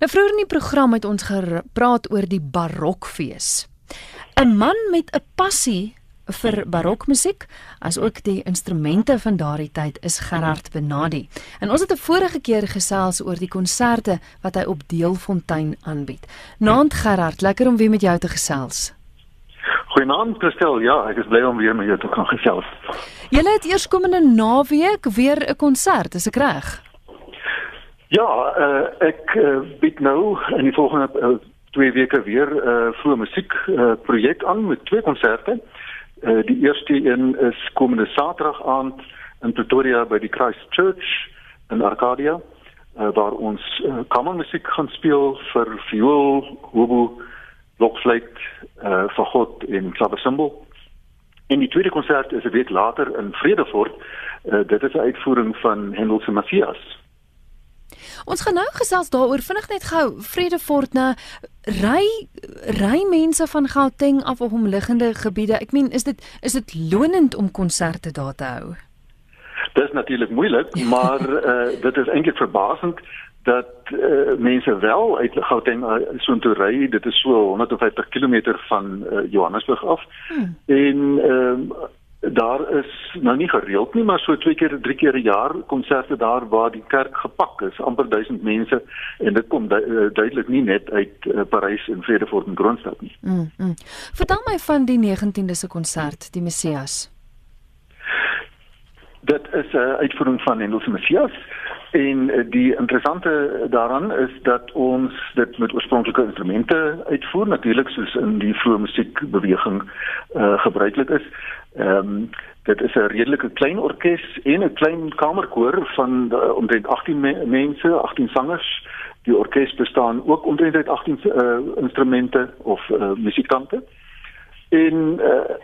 Nou vroeër in die program het ons gepraat oor die Barokfees. 'n Man met 'n passie vir barokmusiek, asook die instrumente van daardie tyd is Gerard Benadi. En ons het 'n vorige keer gesels oor die konserte wat hy op Deelfontein aanbied. Naand Gerard, lekker om weer met jou te gesels. Goeienaand Christel. Ja, ek is bly om weer met jou te kan gesels. Julle het eers komende naweek weer 'n konsert, is ek reg? Ja, uh, ek uh, bied nou in die volgende uh, twee weke weer 'n uh, vroeë musiek uh, projek aan met twee konserte. Uh, die eerste een is komende Saterdag aand in Pretoria by die Christ Church in Arcadia uh, waar ons uh, kamermusiek gaan speel vir viool, hobo, blokfluit, uh, fagot en klaversimbol. En die tweede konsert is 'n week later in Vredefort. Uh, dit is 'n uitvoering van Handel se Matthias. Ons gaan nou gesels daaroor vinnig net gou Vredefort na ry ry mense van Gauteng af op omliggende gebiede. Ek meen is dit is dit lonend om konserte daar te hou? Dit is natuurlik moeilik, maar uh, dit is eintlik verbasend dat uh, mense wel uit Gauteng uh, so intoe ry. Dit is so 150 km van uh, Johannesburg af. Hmm. En ehm uh, daar is nou nie gereeld nie, maar so twee keer, drie keer 'n jaar konserte daar waar die kerk gepak is, amper 1000 mense en dit kom du uh, duidelik nie net uit uh, Parys en Vredefort en Kroonstad nie. Mm, mm. Vertel my van die 19de se konsert, die Messias. Dit is 'n uh, uitvoering van Handel se Messias en uh, die interessante daaraan is dat ons dit met oorspronklike instrumente uitvoer natuurlik soos in die vroeë musiekbeweging uh, gebruiklik is. Ehm um, dit is 'n redelike klein orkes en 'n klein kamerkoor van uh, omtrent 18 me mense, 18 sangers. Die orkes bestaan ook omtrent uit 18 uh, instrumente of uh, musikante. En uh,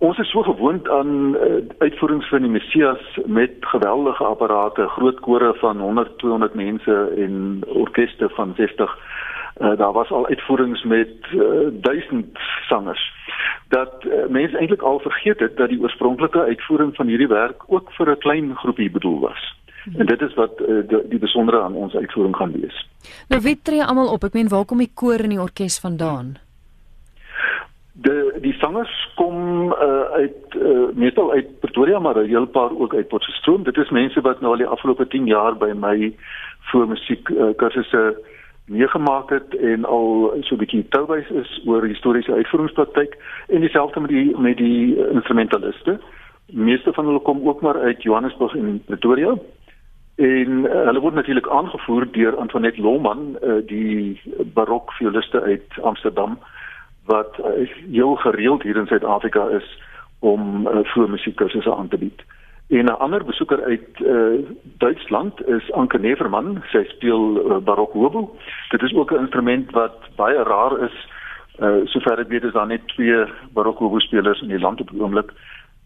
ons is so gewoond aan uh, uitvoerings van die Messias met geweldige apparate, groot kore van 100, 200 mense en orkeste van 60 Uh, daar was al uitvoerings met uh, duisend sangers dat uh, mense eintlik al vergeet het dat die oorspronklike uitvoering van hierdie werk ook vir 'n klein groepie bedoel was. En dit is wat uh, die, die besondere aan ons uitvoering gaan wees. Nou wie tree almal op? Ek meen waar kom die koor en die orkes vandaan? De die sangers kom uh, uit uh, meestal uit Pretoria maar 'n heel paar ook uit Potchefstroom. Dit is mense wat nou al die afgelope 10 jaar by my voor musiek uh, kursusse uh, meegemaak het en al so 'n bietjie touwys is oor historiese uitvoeringspraktyk en dieselfde met die met die instrumentaliste. Meeste van hulle kom ook maar uit Johannesburg en Pretoria. En uh, hulle word natuurlik aangevoer deur Antoinette Lohman, uh, die barok violiste uit Amsterdam wat uh, heel gereeld hier in Suid-Afrika is om uh, voor musiekkursusse aan te bied. En 'n ander besoeker uit uh, Duitsland is Anke Neverman. Sy speel uh, barok hobo. Dit is ook 'n instrument wat baie rar is. Uh, sover ek weet is daar net twee barok hobo spelers in die land op die oomblik.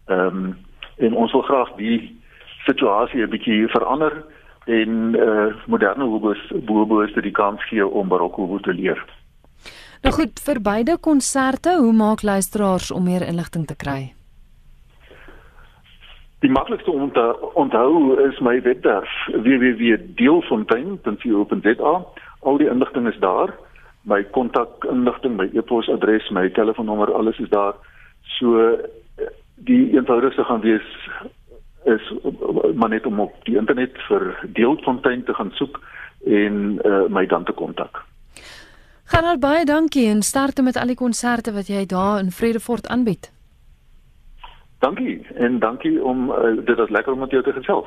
Ehm um, en ons wil graag die situasie 'n bietjie verander en uh, moderne hobos hobos die kans gee om barok hobo te leer. Nou goed, vir beide konserte, hoe maak luisteraars om meer inligting te kry? Die maklikste om te onthou is my webwerf www.deelfontein.co.za. Al die inligting is daar. My kontakinligting, my e-posadres, my telefoonnommer, alles is daar. So die eenvoudigste gaan wees is maar net om op die internet vir Deelfontein te gaan soek en uh, my dan te kontak. Gaan baie dankie en starte met al die konserte wat jy daar in Vredefort aanbied. Dankie en dankie om uh, dit as lekker om met jou te gesels.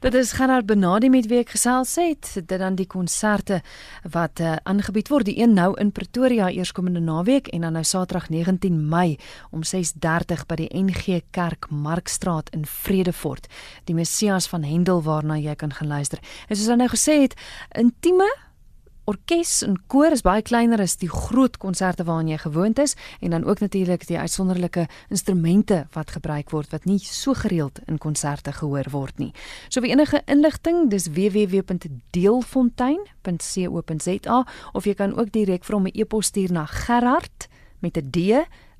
Dit is Gerard Benadi met wie ek gesels het. Dit dan die konserte wat uh, aangebied word, die een nou in Pretoria eerskomende naweek en dan nou Saterdag 19 Mei om 6:30 by die NG Kerk Markstraat in Vredefort. Die Messias van Hendel waarna jy kan gaan luister. En soos hy nou gesê het, intieme orkes en koor is baie kleiner as die groot konserte waaraan jy gewoond is en dan ook natuurlik die uitsonderlike instrumente wat gebruik word wat nie so gereeld in konserte gehoor word nie. So vir enige inligting, dis www.deelfontein.co.za of jy kan ook direk vir hom 'n e-pos stuur na Gerard met 'n D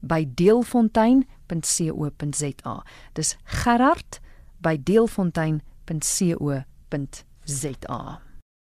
by deelfontein.co.za. Dis Gerard by deelfontein.co.za.